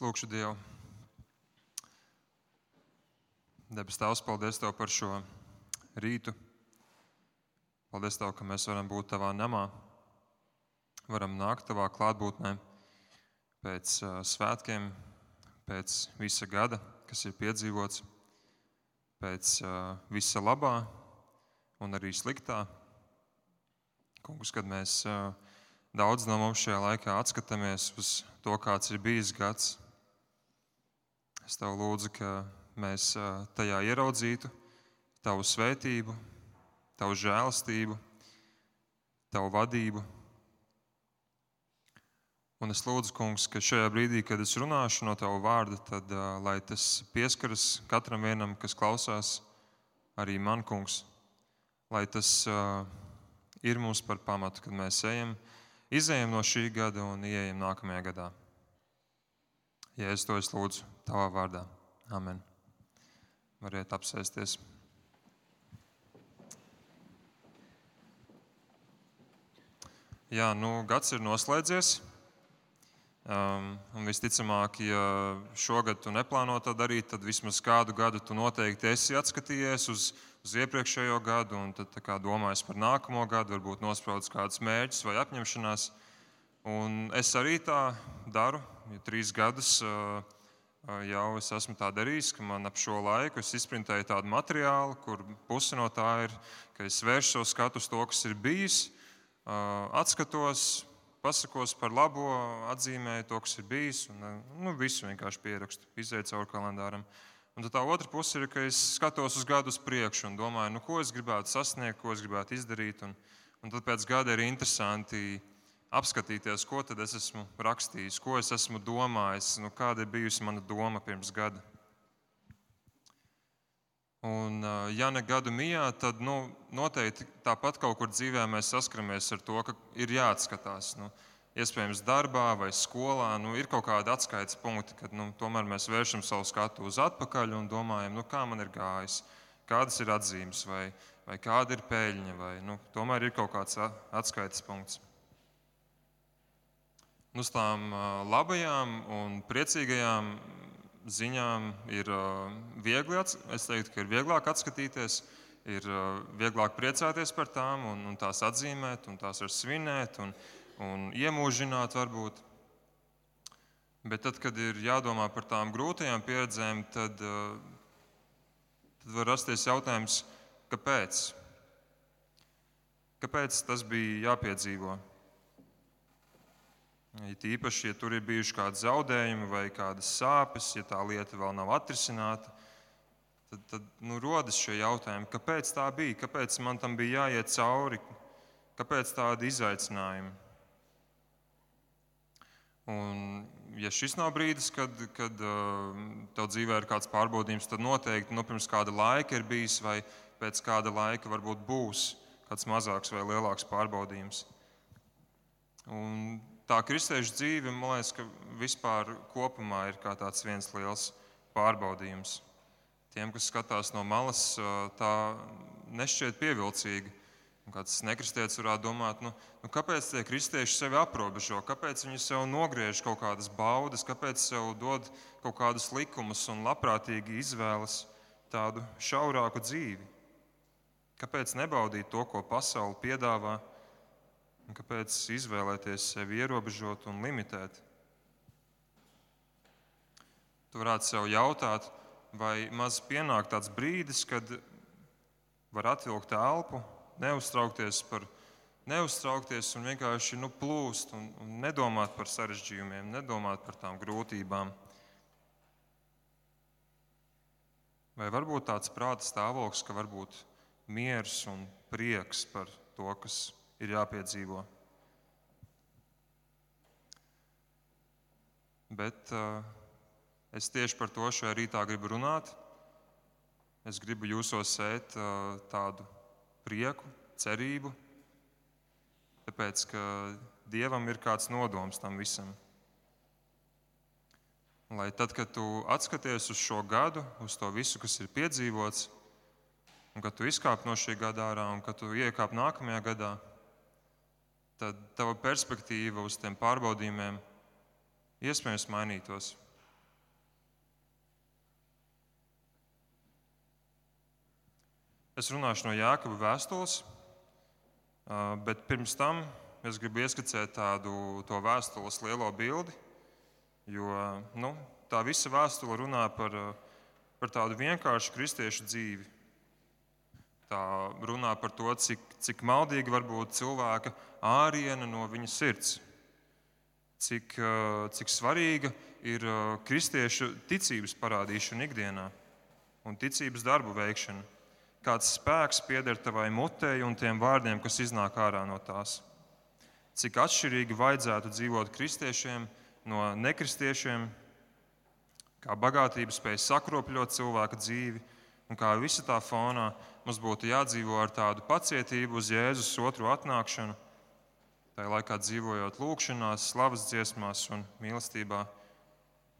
lūgšu Dievu. Debes Tēvs, paldies Tev par šo rītu. Paldies Tev, ka mēs varam būt Tavā namā, varam nākt Tavā klātbūtnē pēc svētkiem, pēc visa gada, kas ir piedzīvots, pēc visa labā un arī sliktā. Kungs, kad mēs daudz no mums šajā laikā atskatāmies uz to, kāds ir bijis gads, es Tev lūdzu, ka mēs tajā ieraudzītu Tavu svētību, Tavu žēlastību, Tavu vadību. Un es lūdzu, Kungs, ka šajā brīdī, kad es runāšu no Tava vārda, tad uh, lai tas pieskaras katram vienam, kas klausās, arī man, Kungs, lai tas uh, ir mums par pamatu, kad mēs ejam, izējam no šī gada un ieejam nākamajā gadā. Ja es to es lūdzu Tavā vārdā. Amen. Variet apsēsties. Jā, nu, gads ir noslēdzies. Um, visticamāk, ja šogad tu neplāno to darīt, tad vismaz kādu gadu tu noteikti esi atskatījies uz, uz iepriekšējo gadu un tad domājis par nākamo gadu, varbūt nospraudis kādus mērķus vai apņemšanās. Un es arī tā daru, jo trīs gadus uh, jau es esmu tā darījis, ka man ap šo laiku es izprintēju tādu materiālu, kur pusi no tā ir, ka es vēršu savu skatu uz to, kas ir bijis, atskatos, pasakos par labo, atzīmēju to, kas ir bijis, un nu, visu vienkārši pierakstu, izēju cauri kalendāram. Un tā otra puse ir, ka es skatos uz gadu uz priekšu un domāju, nu, ko es gribētu sasniegt, ko es gribētu izdarīt. Un, un tad pēc gada ir interesanti apskatīties, ko tad es esmu rakstījis, ko es esmu domājis, nu, kāda ir bijusi mana doma pirms gada. Un, ja ne gadu mijā, tad nu, noteikti tāpat kaut kur dzīvē mēs saskaramies ar to, ka ir jāatskatās. Nu, iespējams, darbā vai skolā nu, ir kaut kādi atskaites punkti, kad nu, tomēr mēs vēršam savu skatu uz atpakaļ un domājam, nu, kā man ir gājis, kādas ir atzīmes, vai, vai kāda ir peļņa, vai nu, tomēr ir kaut kāds atskaites punkts. Uz tām labajām un priecīgajām ziņām ir viegli, es teiktu, ka ir vieglāk atskatīties, ir vieglāk priecāties par tām un, un tās atzīmēt, un tās var svinēt un, un iemūžināt varbūt. Bet tad, kad ir jādomā par tām grūtajām pieredzēm, tad, tad var rasties jautājums, kāpēc? Kāpēc tas bija jāpiedzīvo? It īpaši, ja tur ir bijuši kādi zaudējumi vai kādas sāpes, ja tā lieta vēl nav atrisināta, tad, tad nu, rodas šie jautājumi, kāpēc tā bija, kāpēc man tam bija jāiet cauri, kāpēc tādi izaicinājumi. Un, ja šis nav brīdis, kad, kad uh, tev dzīvē ir kāds pārbaudījums, tad noteikti nu, pirms kāda laika ir bijis, vai pēc kāda laika varbūt būs kāds mazāks vai lielāks pārbaudījums. Un tā kristiešu dzīve, man liekas, ka vispār kopumā ir kā tāds viens liels pārbaudījums. Tiem, kas skatās no malas, tā nešķiet pievilcīgi. Un kāds nekristietis varētu domāt, nu, nu, kāpēc tie kristieši sevi aprobežo, kāpēc viņi sev nogriež kaut kādas baudas, kāpēc sev dod kaut kādus likumus un labprātīgi izvēlas tādu šaurāku dzīvi. Kāpēc nebaudīt to, ko pasaule piedāvā, Un kāpēc izvēlēties sevi ierobežot un limitēt? Tu varētu sev jautāt, vai maz pienāk tāds brīdis, kad var atvilkt elpu, neuztraukties par neuztraukties un vienkārši nu, plūst un, un nedomāt par sarežģījumiem, nedomāt par tām grūtībām. Vai varbūt tāds prāta stāvoklis, ka varbūt miers un prieks par to, kas ir jāpiedzīvo. Bet uh, es tieši par to šajā rītā gribu runāt. Es gribu jūsos sēt uh, tādu prieku, cerību, tāpēc ka Dievam ir kāds nodoms tam visam. Lai tad, kad tu atskaties uz šo gadu, uz to visu, kas ir piedzīvots, un kad tu izkāp no šī gada ārā, un kad tu iekāp nākamajā gadā, tad tava perspektīva uz tiem pārbaudījumiem iespējams mainītos. Es runāšu no Jāekaba vēstules, bet pirms tam es gribu ieskicēt tādu to vēstules lielo bildi, jo nu, tā visa vēstule runā par, par tādu vienkāršu kristiešu dzīvi Tā runā par to, cik, cik maldīga var būt cilvēka āriena no viņa sirds, cik, cik svarīga ir kristiešu ticības parādīšana ikdienā un ticības darbu veikšana. Kāds spēks pieder tavai mutei un tiem vārdiem, kas iznāk ārā no tās. Cik atšķirīgi vajadzētu dzīvot kristiešiem no nekristiešiem, kā bagātība spēj sakropļot cilvēka dzīvi, un kā visa tā fonā mums būtu jādzīvo ar tādu pacietību uz Jēzus otru atnākšanu, tā laikā dzīvojot lūgšanās, slavas dziesmās un mīlestībā,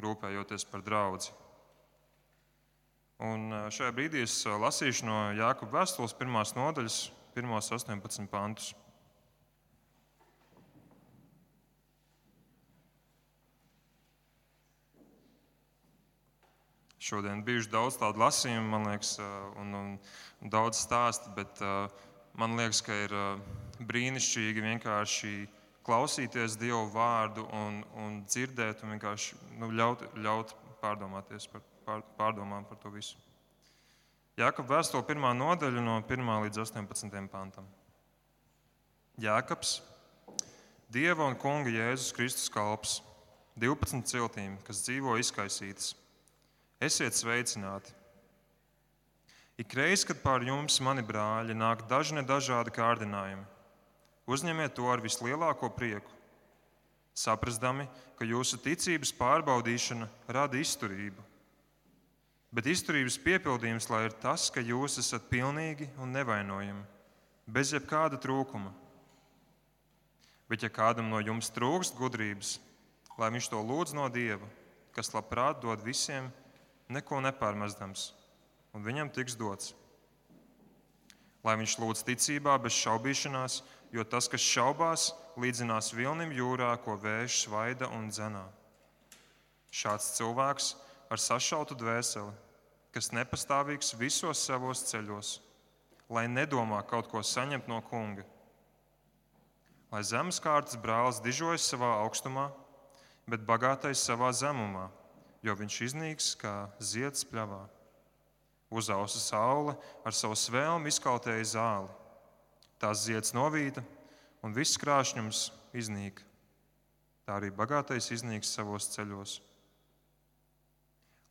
rūpējoties par draugu. Un šajā brīdī es lasīšu no Jāekaba vēstules pirmās nodaļas, pirmos 18 pantus. Šodien bijuši daudz tādu lasījumu, man liekas, un, un daudz stāstu, bet man liekas, ka ir brīnišķīgi vienkārši klausīties Dievu vārdu un, un dzirdēt un vienkārši nu, ļaut, ļaut pārdomāties par pār, pārdomām par to visu. Jākapa vēstule pirmā nodaļa no 1 līdz 18 pantam. Jākaps, Dieva un Kunga Jēzus Kristus kalps, 12 ciltīm, kas dzīvo izkaisītas. Esiet sveicināti! Ikreiz, kad pār jums, mani brāļi, nāk daži nedažādi kārdinājumi, uzņemiet to ar vislielāko prieku, saprastami, ka jūsu ticības pārbaudīšana rada izturību Bet izturības piepildījums lai ir tas, ka jūs esat pilnīgi un nevainojami, bez jebkāda trūkuma. Bet, ja kādam no jums trūkst gudrības, lai viņš to lūdz no Dieva, kas labprāt dod visiem, neko nepārmestams, un viņam tiks dots. Lai viņš lūdz ticībā, bez šaubīšanās, jo tas, kas šaubās, līdzinās vilnim jūrā, ko vējš svaida un dzenā. Šāds cilvēks ar sašautu dvēseli, kas nepastāvīgs visos savos ceļos, lai nedomā kaut ko saņemt no kunga. Lai zemes kārtas brālis dižojas savā augstumā, bet bagātais savā zemumā, jo viņš iznīks kā zieds pļavā. Uzausa saule ar savu svēlmu izkautēja zāli. Tās zieds novīta un viss krāšņums iznīk. Tā arī bagātais iznīks savos ceļos.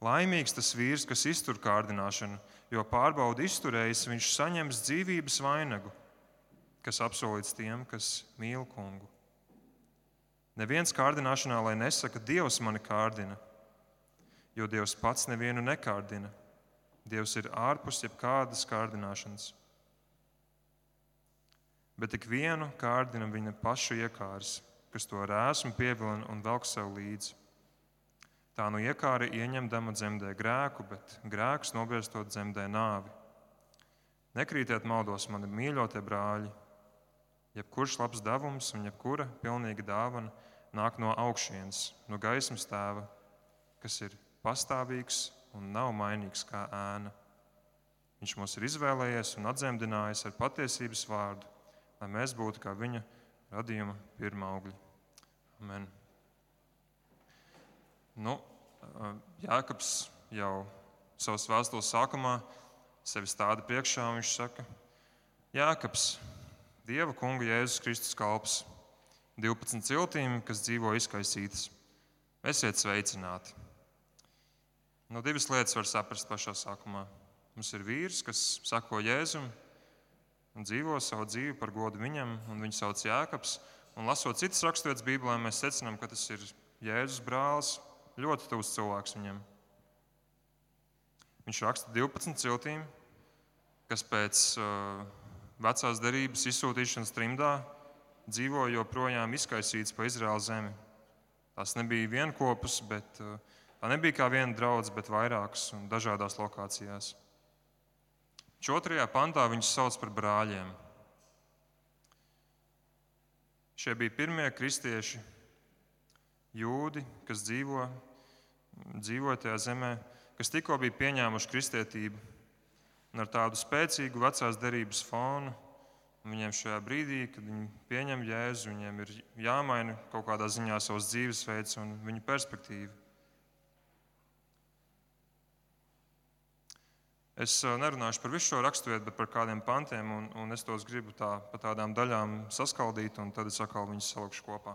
Laimīgs tas vīrs, kas iztur kārdināšanu, jo pārbaudi izturējis, viņš saņems dzīvības vainagu, kas apsolīts tiem, kas mīl kungu. Neviens kārdināšanā, lai nesaka, Dievs mani kārdina, jo Dievs pats nevienu nekārdina. Dievs ir ārpus jebkādas kārdināšanas. Bet ik vienu kārdina viņa paša iekārs, kas to rēsmu pievilina un velk sev līdzi. Tā nu iekāra ieņemdama dzemdē grēku, bet grēks nobiestot dzemdē nāvi. Nekrītiet maldos, mani mīļotie brāļi. Jebkurš labs devums un jebkura pilnīga dāvana nāk no augšienes, no gaismas tēva, kas ir pastāvīgs un nav mainīgs kā ēna. Viņš mūs ir izvēlējies un atzemdinājis ar patiesības vārdu, lai mēs būtu kā viņa radījuma pirmā augļa. Amen. Nu, Jākaps jau savas vēstules sākumā sevi stāda priekšā un viņš saka, Jākaps, Dieva kunga Jēzus Kristus kalps, 12 ciltīm, kas dzīvo izkaisītas. Esiet sveicināti! Nu, divas lietas var saprast pašā sākumā. Mums ir vīrs, kas sako Jēzum un dzīvo savu dzīvi par godu viņam, un viņu sauc Jēkabs. Un lasot citas raksturvietas Bībelē, mēs secinām, ka tas ir Jēzus brālis, Ļoti tuvs cilvēks viņam. Viņš raksta 12 ciltīm, kas pēc uh, vecās derības izsūtīšanas trimdā dzīvo joprojām izkaisīts pa Izraēlas zemi. Tās nebija vienopus, bet uh, tā nebija kā viena draudzene, bet vairākas un dažādās lokācijās. Otrajā pantā viņus sauc par brāļiem. Šie bija pirmie kristieši, jūdi, kas dzīvo dzīvoja tajā zemē, kas tikko bija pieņēmuši kristietību. un ar tādu spēcīgu vecās derības fonu. Viņiem šajā brīdī, kad viņi pieņem jēzu, viņiem ir jāmaina kaut kādā ziņā savs dzīvesveids un viņu perspektīva. Es eh, nerunāšu par visu šo raksturvietu, bet par kādiem pantiem, un, un es tos gribu tā, pa tādām daļām saskaldīt, un tad es atkal viņus salikšu kopā.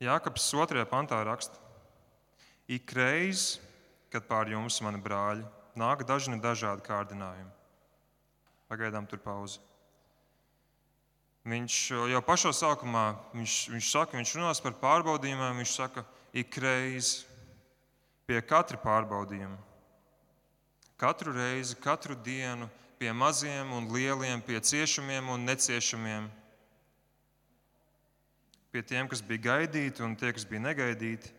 Jākaps 2. pantā raksta: Ik reiz, kad pār jums, mani brāļi, nāk dažni dažādi kārdinājumi. Pagaidām tur pauze. Viņš jau pašā sākumā viņš, viņš saka, viņš runās par pārbaudījumiem. Viņš saka, ik reiz pie katra pārbaudījuma Katru reizi, katru dienu, pie maziem un lieliem, pie ciešamiem un neciešamiem, pie tiem, kas bija gaidīti un tie, kas bija negaidīti.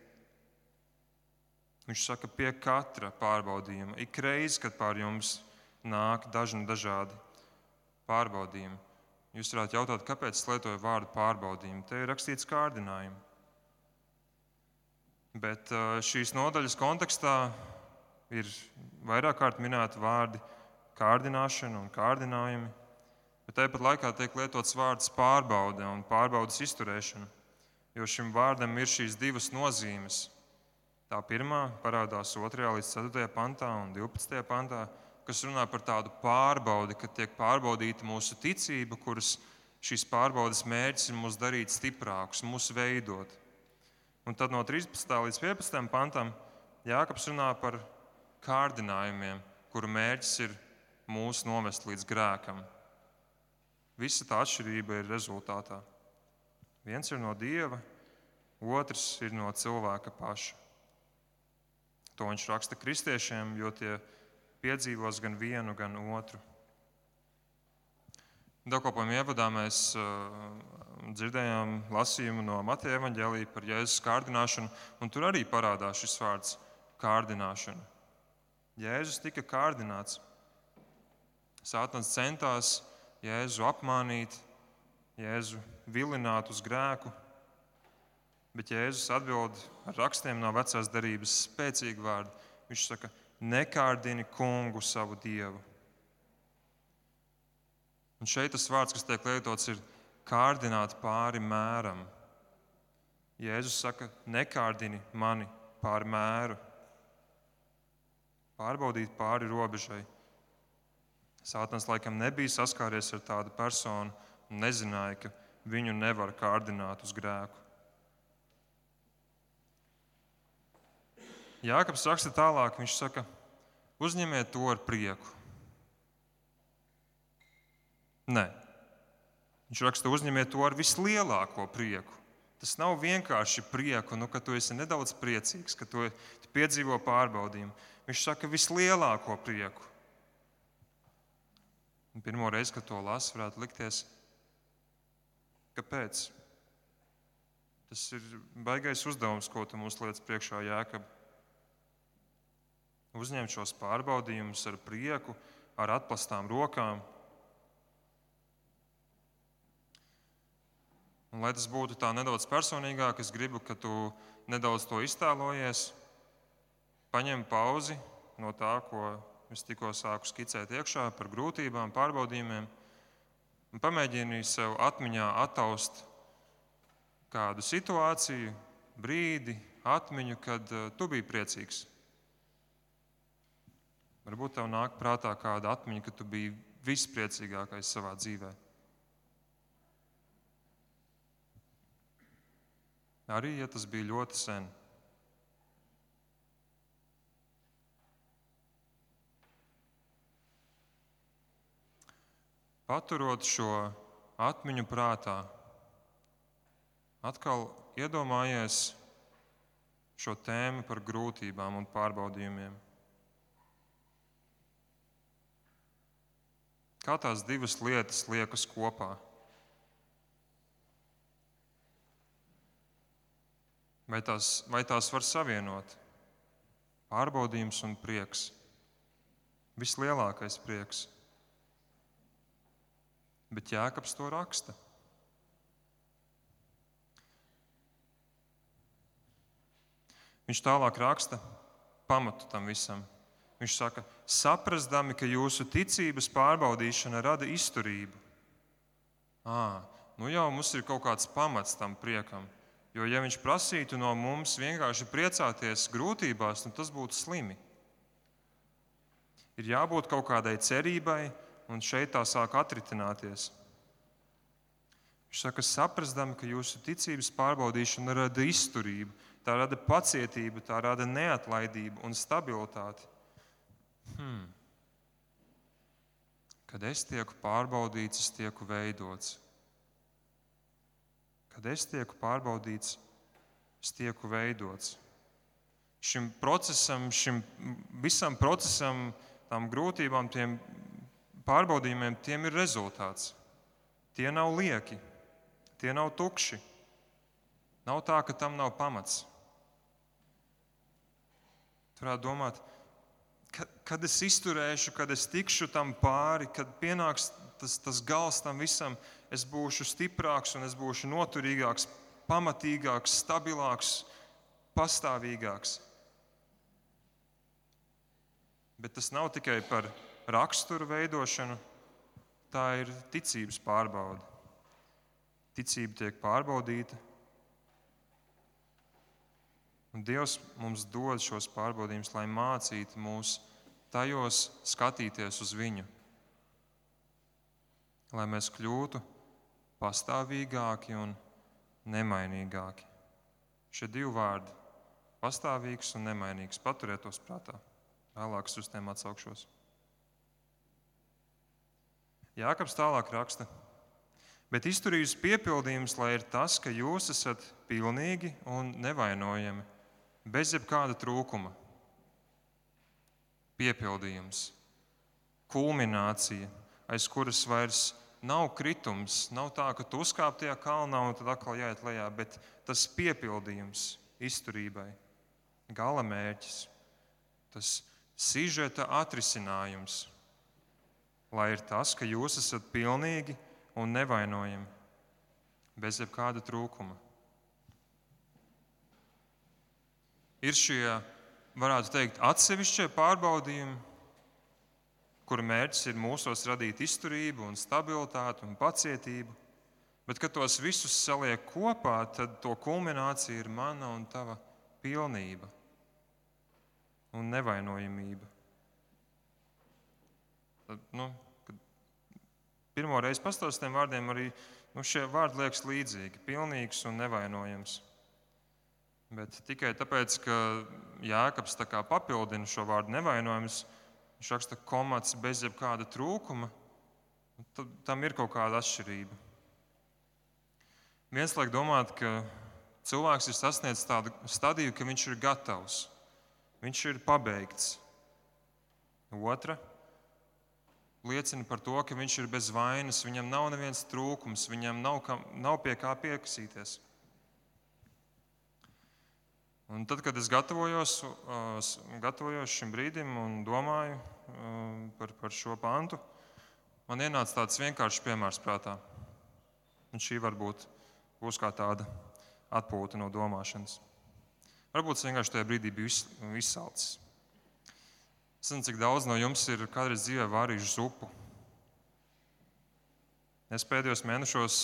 Viņš saka, pie katra pārbaudījuma, ik reizi, kad pār jums nāk dažni dažādi pārbaudījumi. Jūs varētu jautāt, kāpēc es lietoju vārdu pārbaudījumu? Te ir rakstīts kārdinājumi. Bet šīs nodaļas kontekstā ir vairāk kārt minēti vārdi kārdināšana un kārdinājumi, bet tāpat laikā tiek lietots vārds pārbaude un pārbaudas izturēšana, jo šim vārdam ir šīs divas nozīmes. Tā pirmā parādās 2. līdz 4. pantā un 12. pantā, kas runā par tādu pārbaudi, ka tiek pārbaudīta mūsu ticība, kuras šīs pārbaudas mērķis ir mūs darīt stiprākus, mūs veidot. Un tad no 13. līdz 15. pantam Jākaps runā par kārdinājumiem, kuru mērķis ir mūs novest līdz grēkam. Visa tā atšķirība ir rezultātā. Viens ir no dieva, otrs ir no cilvēka paša. To viņš raksta kristiešiem, jo tie piedzīvos gan vienu, gan otru. Dakopojuma ievadā mēs dzirdējām lasījumu no Mateja evaņģēlīja par Jēzus kārdināšanu, un tur arī parādās šis vārds kārdināšana. Jēzus tika kārdināts. Sātans centās Jēzu apmānīt, Jēzu vilināt uz grēku, bet Jēzus atbild ar rakstiem no vecās derības spēcīgu vārdu. Viņš saka, nekārdini kungu savu dievu. Un šeit tas vārds, kas tiek lietots, ir kārdināt pāri mēram. Jēzus saka, nekārdini mani pāri mēru pārbaudīt pāri robežai. Sātans laikam nebija saskāries ar tādu personu un nezināja, ka viņu nevar kārdināt uz grēku. Jākaps raksta tālāk, viņš saka, uzņemiet to ar prieku. Nē, viņš raksta, uzņemiet to ar vislielāko prieku. Tas nav vienkārši prieku, nu, ka tu esi nedaudz priecīgs, ka tu piedzīvo pārbaudījumu. Viņš saka vislielāko prieku. Un pirmo reizi, kad to lasu, varētu likties, kāpēc? Tas ir baisais uzdevums, ko tu mums lietas priekšā jēkab. Uzņemt šos pārbaudījumus ar prieku, ar atplastām rokām. Un, lai tas būtu tā nedaudz personīgāk, es gribu, ka tu nedaudz to iztēlojies paņem pauzi no tā, ko es tikko sāku skicēt iekšā par grūtībām, pārbaudījumiem, un pamēģini sev atmiņā attaust kādu situāciju, brīdi, atmiņu, kad uh, tu biji priecīgs. Varbūt tev nāk prātā kāda atmiņa, ka tu biji vispriecīgākais savā dzīvē. Arī ja tas bija ļoti sen. Paturot šo atmiņu prātā, atkal iedomājies šo tēmu par grūtībām un pārbaudījumiem. Kā tās divas lietas liekas kopā? Vai tās, vai tās var savienot? Pārbaudījums un prieks. Vislielākais prieks bet Jēkabs to raksta. Viņš tālāk raksta pamatu tam visam. Viņš saka, saprastami, ka jūsu ticības pārbaudīšana rada izturību. À, nu jau mums ir kaut kāds pamats tam priekam. Jo, ja viņš prasītu no mums vienkārši priecāties grūtībās, tad tas būtu slimi. Ir jābūt kaut kādai cerībai, un šeit tā sāk atritināties. Viņš saka, saprastami, ka jūsu ticības pārbaudīšana rada izturību, tā rada pacietību, tā rada neatlaidību un stabilitāti. Hmm. Kad es tieku pārbaudīts, es tieku veidots. Kad es tieku pārbaudīts, es tieku veidots. Šim procesam, šim visam procesam, tām grūtībām, tiem pārbaudījumiem, tiem ir rezultāts. Tie nav lieki, tie nav tukši. Nav tā, ka tam nav pamats. Turētu domāt, kad, kad es izturēšu, kad es tikšu tam pāri, kad pienāks tas, tas gals tam visam, es būšu stiprāks un es būšu noturīgāks, pamatīgāks, stabilāks, pastāvīgāks. Bet tas nav tikai par raksturu veidošanu, tā ir ticības pārbaude. Ticība tiek pārbaudīta, Un Dievs mums dod šos pārbaudījumus, lai mācītu mūs tajos skatīties uz viņu, lai mēs kļūtu pastāvīgāki un nemainīgāki. Šie divi vārdi - pastāvīgs un nemainīgs. Paturiet tos prātā. Vēlāk uz tiem atsaukšos. Jākapis tālāk raksta, bet izturības piepildījums, lai ir tas, ka jūs esat pilnīgi un nevainojami bez jebkāda trūkuma. Piepildījums, kulminācija, aiz kuras vairs nav kritums. Nav tā, ka tu uzkāp tajā kalnā un tad atkal jāiet lejā, bet tas piepildījums izturībai, gala mērķis, tas sižeta atrisinājums, lai ir tas, ka jūs esat pilnīgi un nevainojami, bez jebkāda trūkuma. ir šie, varētu teikt, atsevišķie pārbaudījumi, kura mērķis ir mūsos radīt izturību, un stabilitāti un pacietību. Bet, kad tos visus saliek kopā, tad to kulminācija ir mana un tava pilnība un nevainojamība. Nu, pirmo reizi pastāstiem vārdiem arī nu, šie vārdi liekas līdzīgi - pilnīgs un nevainojams. Bet tikai tāpēc, ka Jēkabs papildina šo vārdu nevainojams, viņš raksta komats bez jebkāda trūkuma, tad tam ir kaut kāda atšķirība. Viens liek domāt, ka cilvēks ir sasniedzis tādu stadiju, ka viņš ir gatavs, viņš ir pabeigts. Otra liecina par to, ka viņš ir bez vainas, viņam nav neviens trūkums, viņam nav, kam, nav pie kā piekasīties. Un tad, kad es gatavojos, gatavojos šim brīdim un domāju par, par šo pantu, man ienāca tāds vienkāršs piemērs prātā. Un šī varbūt būs kā tāda atpūta no domāšanas. Varbūt es vienkārši tajā brīdī biju izsalcis. Es nezinu, cik daudz no jums ir kādreiz dzīvē vārījuši zupu. Es pēdējos mēnešos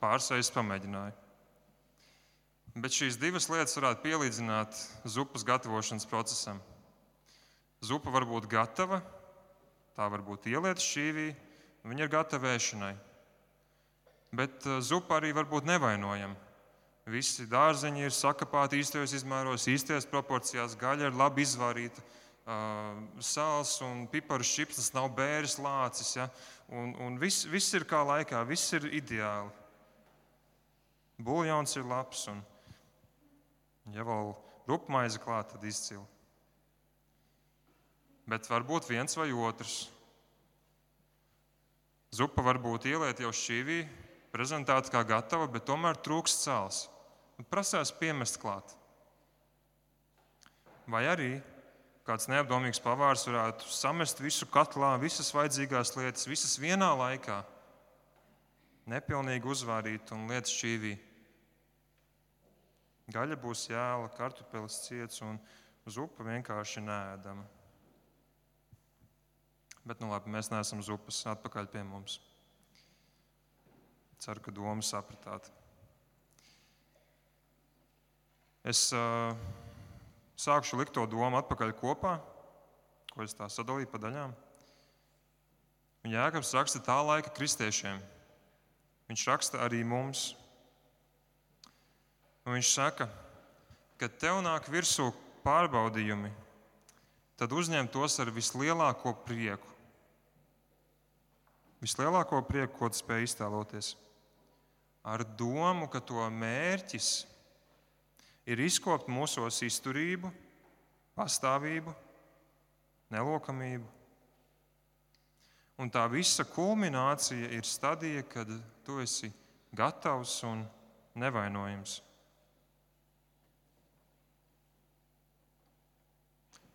pāris reizes pamēģināju. Bet šīs divas lietas varētu pielīdzināt zupas gatavošanas procesam. Zupa var būt gatava, tā var būt ielieta šķīvī, viņa ir gatava ēšanai. Bet uh, zupa arī var būt nevainojama. Visi dārzeņi ir sakapāti īstajos izmēros, īstajās proporcijās, gaļa ir labi izvārīta, sāls un piparu čipsnes nav bēris lācis. Ja? Un, un viss, viss ir kā laikā, viss ir ideāli. Buļļons ir labs. Un, Ja vēl rupmaize klāta, tad izcili. Bet var būt viens vai otrs. Zupa var būt ielieta jau šķīvī, prezentēta kā gatava, bet tomēr trūkst cēls. Prasās piemest klāt. Vai arī kāds neapdomīgs pavārs varētu samest visu katlā, visas vajadzīgās lietas, visas vienā laikā, nepilnīgi uzvārīt un lietas šķīvī Gaļa būs jēla, kartupeļs ciets un zupa vienkārši nēdama. Bet nu, labi, mēs neesam uz upes atpakaļ pie mums. Ceru, ka domu sapratāt. Es uh, sākšu likt to domu atpakaļ kopā, ko es tā sadalīju pa daļām. Un Jēkabs raksta tā laika kristiešiem. Viņš raksta arī mums. Un viņš saka, ka tev nāk virsū pārbaudījumi, tad uzņem tos ar vislielāko prieku. Vislielāko prieku, ko tu spēj iztēloties. Ar domu, ka to mērķis ir izkopt mūsos izturību, pastāvību, nelokamību. Un tā visa kulminācija ir stadija, kad tu esi gatavs un nevainojams.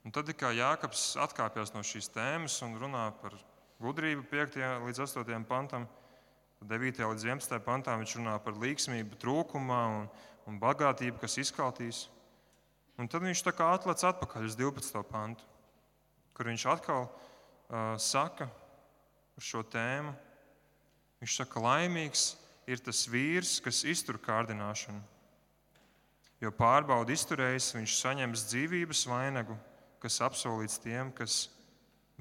Un tad, kā Jānis atkāpjas no šīs tēmas un runā par gudrību 5. līdz 8. pantam, 9. līdz 11. pantām viņš runā par līgsmību trūkumā un, un bagātību, kas izkaltīs. Un tad viņš tā kā atlec atpakaļ uz 12. pantu, kur viņš atkal uh, saka par šo tēmu. Viņš saka, laimīgs ir tas vīrs, kas iztur kārdināšanu. Jo pārbaudi izturējis, viņš saņems dzīvības vainagu kas apsolīts tiem, kas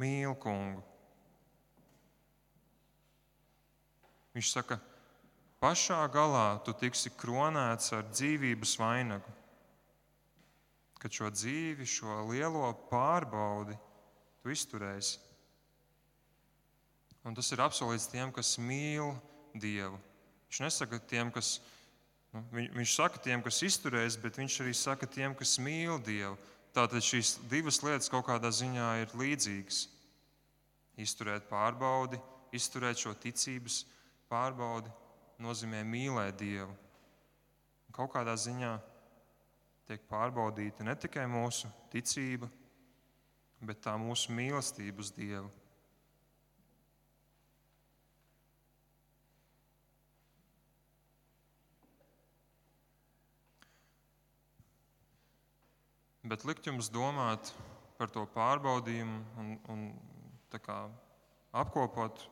mīl kungu. Viņš saka, pašā galā tu tiksi kronēts ar dzīvības vainagu, kad šo dzīvi, šo lielo pārbaudi tu izturēsi. Un tas ir apsolīts tiem, kas mīl Dievu. Viņš nesaka tiem, kas, nu, viņš saka tiem, kas izturēs, bet viņš arī saka tiem, kas mīl Dievu. Tātad šīs divas lietas kaut kādā ziņā ir līdzīgas. Izturēt pārbaudi, izturēt šo ticības pārbaudi nozīmē mīlēt Dievu. Kaut kādā ziņā tiek pārbaudīta ne tikai mūsu ticība, bet tā mūsu mīlestība uz Dievu. bet likt jums domāt par to pārbaudījumu un, un kā, apkopot,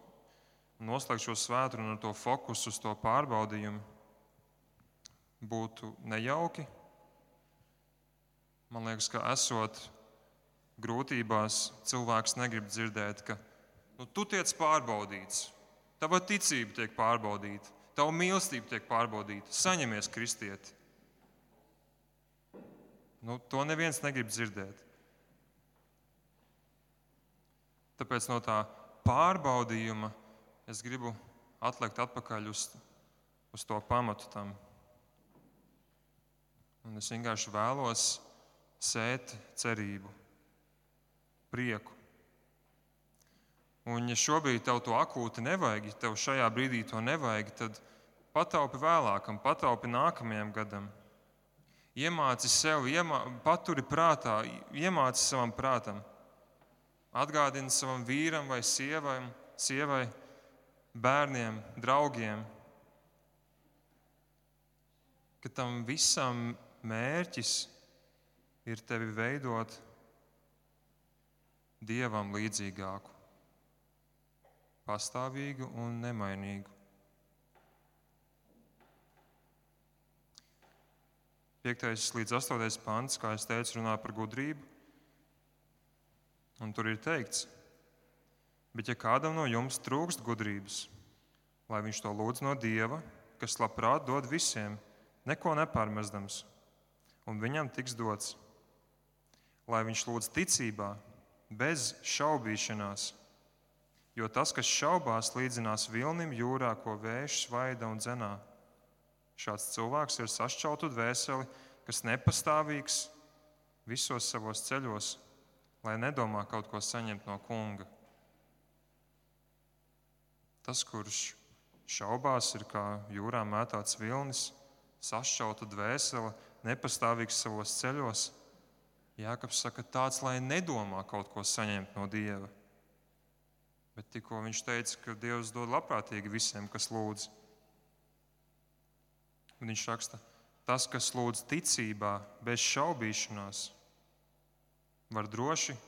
noslēgt šo svētdienu ar to fokusu uz to pārbaudījumu, būtu nejauki. Man liekas, ka esot grūtībās, cilvēks negrib dzirdēt, ka nu, tu tiec pārbaudīts, tava ticība tiek pārbaudīta, tava mīlestība tiek pārbaudīta, saņemies kristieti. Nu, to neviens negrib dzirdēt. Tāpēc no tā pārbaudījuma es gribu atlikt atpakaļ uz, uz to pamatu tam. Un es vienkārši vēlos sēt cerību, prieku. Un, ja šobrīd tev to akūti nevajag, ja tev šajā brīdī to nevajag, tad pataupi vēlākam, pataupi nākamajam gadam iemāci sev, iemā, paturi prātā, iemāci savam prātam. Atgādini savam vīram vai sievai, sievai bērniem, draugiem, ka tam visam mērķis ir tevi veidot dievam līdzīgāku, pastāvīgu un nemainīgu. 5. līdz 8. pants, kā jau teicu, runā par gudrību. Un tur ir teikts, bet ja kādam no jums trūkst gudrības, lai viņš to lūdz no Dieva, kas labprāt dod visiem, neko nepārmestams, un viņam tiks dots, lai viņš lūdz ticībā, bez šaubīšanās. Jo tas, kas šaubās, līdzinās vilnim jūrā, ko vējš svaida un dzenā. Šāds cilvēks ir sašķeltu dvēseli, kas nepastāvīgs visos savos ceļos, lai nedomā kaut ko saņemt no kunga. Tas, kurš šaubās, ir kā jūrā mētāts vilnis, sašķelta dvēsele, nepastāvīgs savos ceļos. Jākaps saka, tāds, lai nedomā kaut ko saņemt no Dieva. Bet tikko viņš teica, ka Dievs dod labprātīgi visiem, kas lūdz. Un viņš raksta, tas, kas lūdz ticībā, bez šaubīšanās, var droši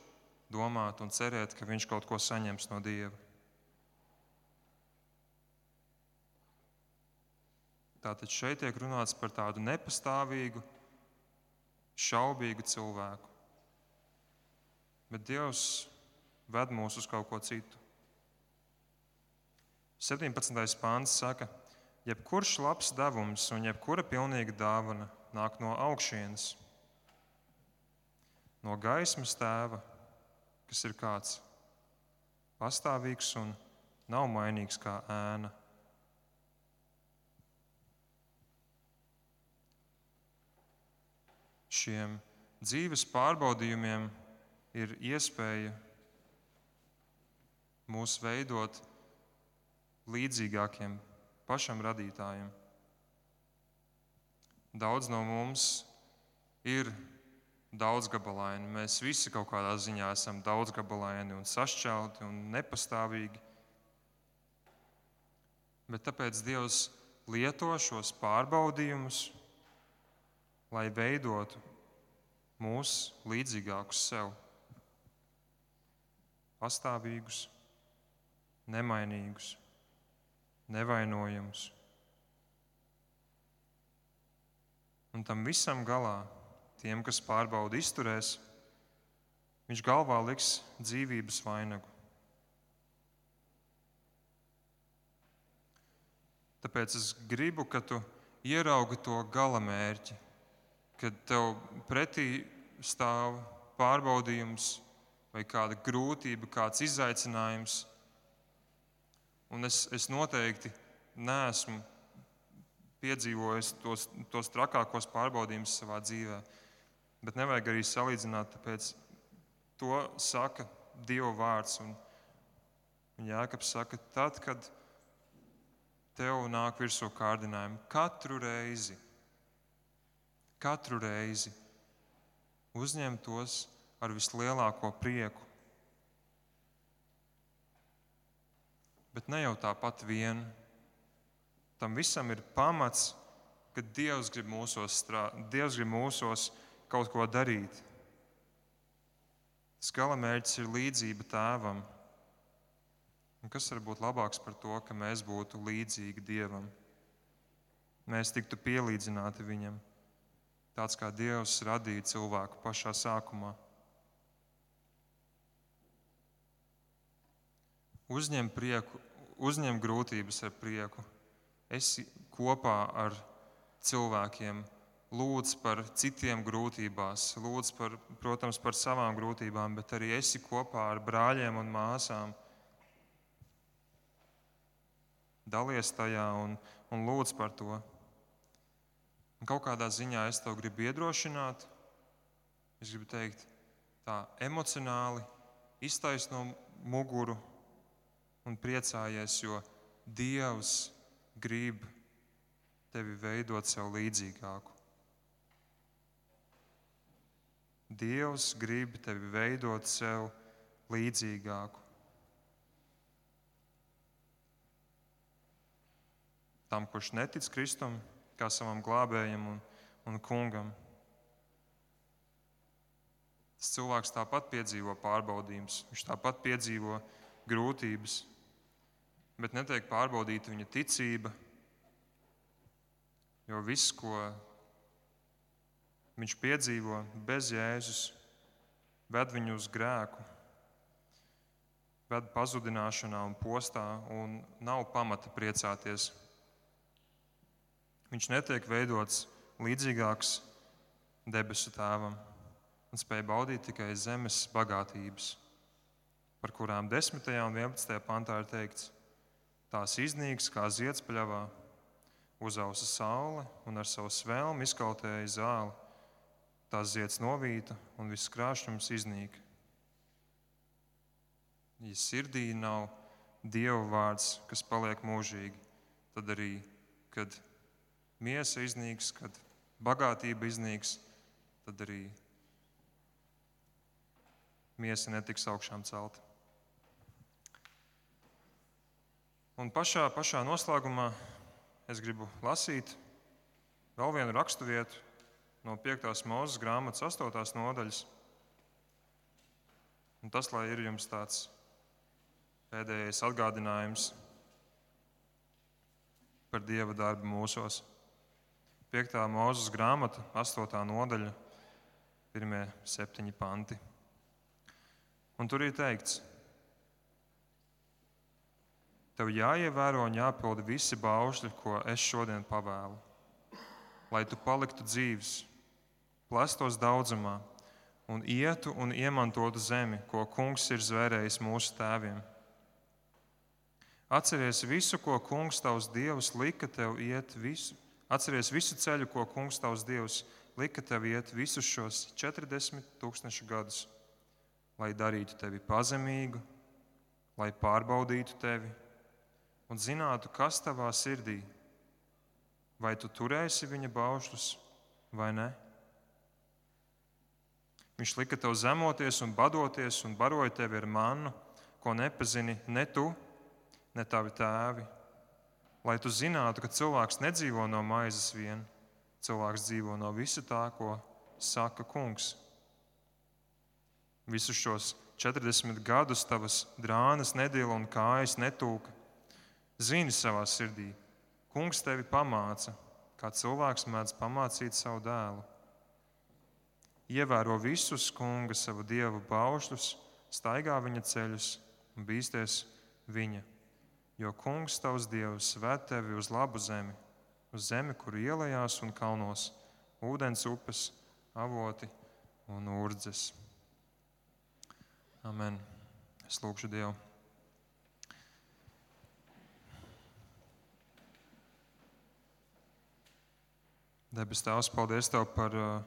domāt un cerēt, ka viņš kaut ko saņems no Dieva. Tātad šeit tiek runāts par tādu nepastāvīgu, šaubīgu cilvēku. Bet Dievs ved mūs uz kaut ko citu. 17. pāns saka, jebkurš labs devums un jebkura pilnīga dāvana nāk no augšienes, no gaismas tēva, kas ir kāds pastāvīgs un nav mainīgs kā ēna. Šiem dzīves pārbaudījumiem ir iespēja mūs veidot līdzīgākiem pašam radītājam. Daudz no mums ir daudzgabalaini. Mēs visi kaut kādā ziņā esam daudzgabalaini un sašķelti un nepastāvīgi. Bet tāpēc Dievs lieto šos pārbaudījumus, lai veidotu mūs līdzīgākus sev, pastāvīgus, nemainīgus nevainojams. Un tam visam galā, tiem, kas pārbauda izturēs, viņš galvā liks dzīvības vainagu. Tāpēc es gribu, ka tu ieraugi to gala mērķi, kad tev pretī stāv pārbaudījums vai kāda grūtība, kāds izaicinājums Un es, es noteikti neesmu piedzīvojis tos, tos trakākos pārbaudījumus savā dzīvē. Bet nevajag arī salīdzināt, tāpēc to saka Dieva vārds. Un, un Jēkabs saka, tad, kad tev nāk virsū kārdinājumi, katru reizi, katru reizi uzņem tos ar vislielāko prieku. Bet ne jau tāpat vien. Tam visam ir pamats, ka Dievs grib mūsos, strā... Dievs grib mūsos kaut ko darīt. Tas galamērķis ir līdzība tēvam. Un kas var būt labāks par to, ka mēs būtu līdzīgi Dievam? Mēs tiktu pielīdzināti Viņam, tāds kā Dievs radīja cilvēku pašā sākumā. Uzņem prieku, uzņem grūtības ar prieku. Esi kopā ar cilvēkiem, lūdz par citiem grūtībās, lūdz par, protams, par savām grūtībām, bet arī esi kopā ar brāļiem un māsām. Dalies tajā un, un lūdz par to. Un kaut kādā ziņā es tev gribu iedrošināt, es gribu teikt, tā emocionāli iztaisno muguru un priecājies, jo Dievs grib tevi veidot sev līdzīgāku. Dievs grib tevi veidot sev līdzīgāku. Tam, kurš netic Kristum, kā savam glābējam un, un kungam. Tas cilvēks tāpat piedzīvo pārbaudījumus, viņš tāpat piedzīvo grūtības bet netiek pārbaudīta viņa ticība. Jo viss, ko viņš piedzīvo bez Jēzus, ved viņu uz grēku, ved pazudināšanā un postā, un nav pamata priecāties. Viņš netiek veidots līdzīgāks debesu tēvam un spēj baudīt tikai zemes bagātības, par kurām 10. un 11. pantā ir teikts, Tās iznīks kā ziedspļavā, uzausa saule un ar savu svēlmu izkautēja zāli. Tās zieds novīta un viss krāšņums iznīk. Ja sirdī nav Dieva vārds, kas paliek mūžīgi, tad arī, kad miesa iznīks, kad bagātība iznīks, tad arī miesa netiks augšām celta. Un pašā, pašā noslēgumā es gribu lasīt vēl vienu raksturvietu no 5. mūzes grāmatas 8. nodaļas. Un tas, lai ir jums tāds pēdējais atgādinājums par Dieva darbu mūsos. 5. mūzes grāmata, 8. nodaļa, 1. septiņi panti. Un tur ir teikts, tev jāievēro un jāpilda visi baušļi, ko es šodien pavēlu, lai tu paliktu dzīves, plestos daudzumā un ietu un iemantotu zemi, ko kungs ir zvērējis mūsu tēviem. Atceries visu, ko kungs tavs dievs lika tev iet, visu, atceries visu ceļu, ko kungs tavs dievs lika tev iet visus šos 40 tūkstošu gadus, lai darītu tevi pazemīgu, lai pārbaudītu tevi un zinātu, kas tavā sirdī, vai tu turēsi viņa baušļus vai ne. Viņš lika tev zemoties un badoties un baroja tevi ar mannu, ko nepazini ne tu, ne tavi tēvi. Lai tu zinātu, ka cilvēks nedzīvo no maizes vien, cilvēks dzīvo no visa tā, ko saka kungs. Visus šos 40 gadus tavas drānas nedēļa un kājas netūka. Zini savā sirdī, kungs tevi pamāca, kā cilvēks mēdz pamācīt savu dēlu ievēro visus kunga savu dievu paušļus, staigā viņa ceļus un bīsties viņa. Jo kungs tavs dievs ved tevi uz labu zemi, uz zemi, kur ielējās un kalnos, ūdens upes, avoti un urdzes. Amen. Es lūgšu Dievu. Debes Tēvs, paldies Tev par uh,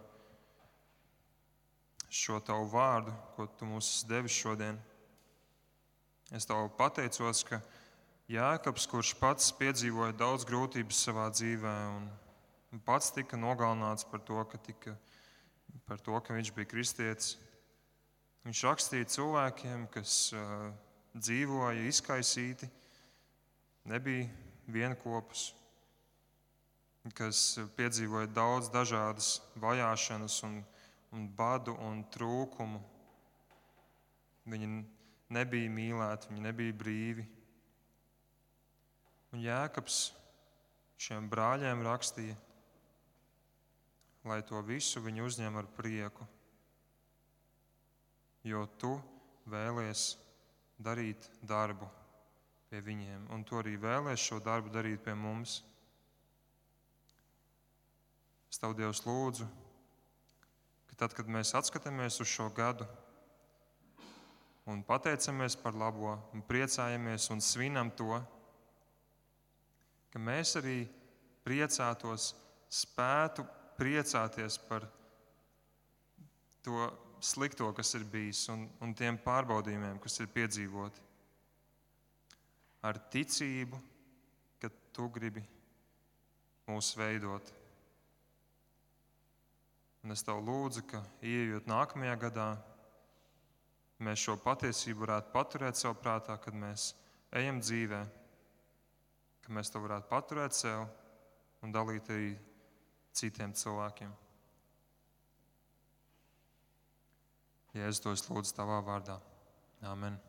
šo tavu vārdu, ko tu mums devi šodien. Es tev pateicos, ka Jēkabs, kurš pats piedzīvoja daudz grūtības savā dzīvē, un pats tika nogalināts par to, ka, tika, par to, ka viņš bija kristietis, viņš rakstīja cilvēkiem, kas uh, dzīvoja izkaisīti, nebija vienopus, kas piedzīvoja daudz dažādas vajāšanas un un badu un trūkumu. Viņi nebija mīlēti, viņi nebija brīvi. Un Jēkabs šiem brāļiem rakstīja, lai to visu viņi uzņem ar prieku, jo tu vēlies darīt darbu pie viņiem, un tu arī vēlies šo darbu darīt pie mums. Es tev Dievs lūdzu, ka tad, kad mēs atskatāmies uz šo gadu un pateicamies par labo, un priecājamies un svinam to, ka mēs arī priecātos, spētu priecāties par to slikto, kas ir bijis, un, un tiem pārbaudījumiem, kas ir piedzīvoti. Ar ticību, ka tu gribi mūs veidot. Un es tev lūdzu, ka ieejot nākamajā gadā, mēs šo patiesību varētu paturēt savā prātā, kad mēs ejam dzīvē, ka mēs to varētu paturēt sev un dalīt arī citiem cilvēkiem. Es to lūdzu tavā vārdā. Amen.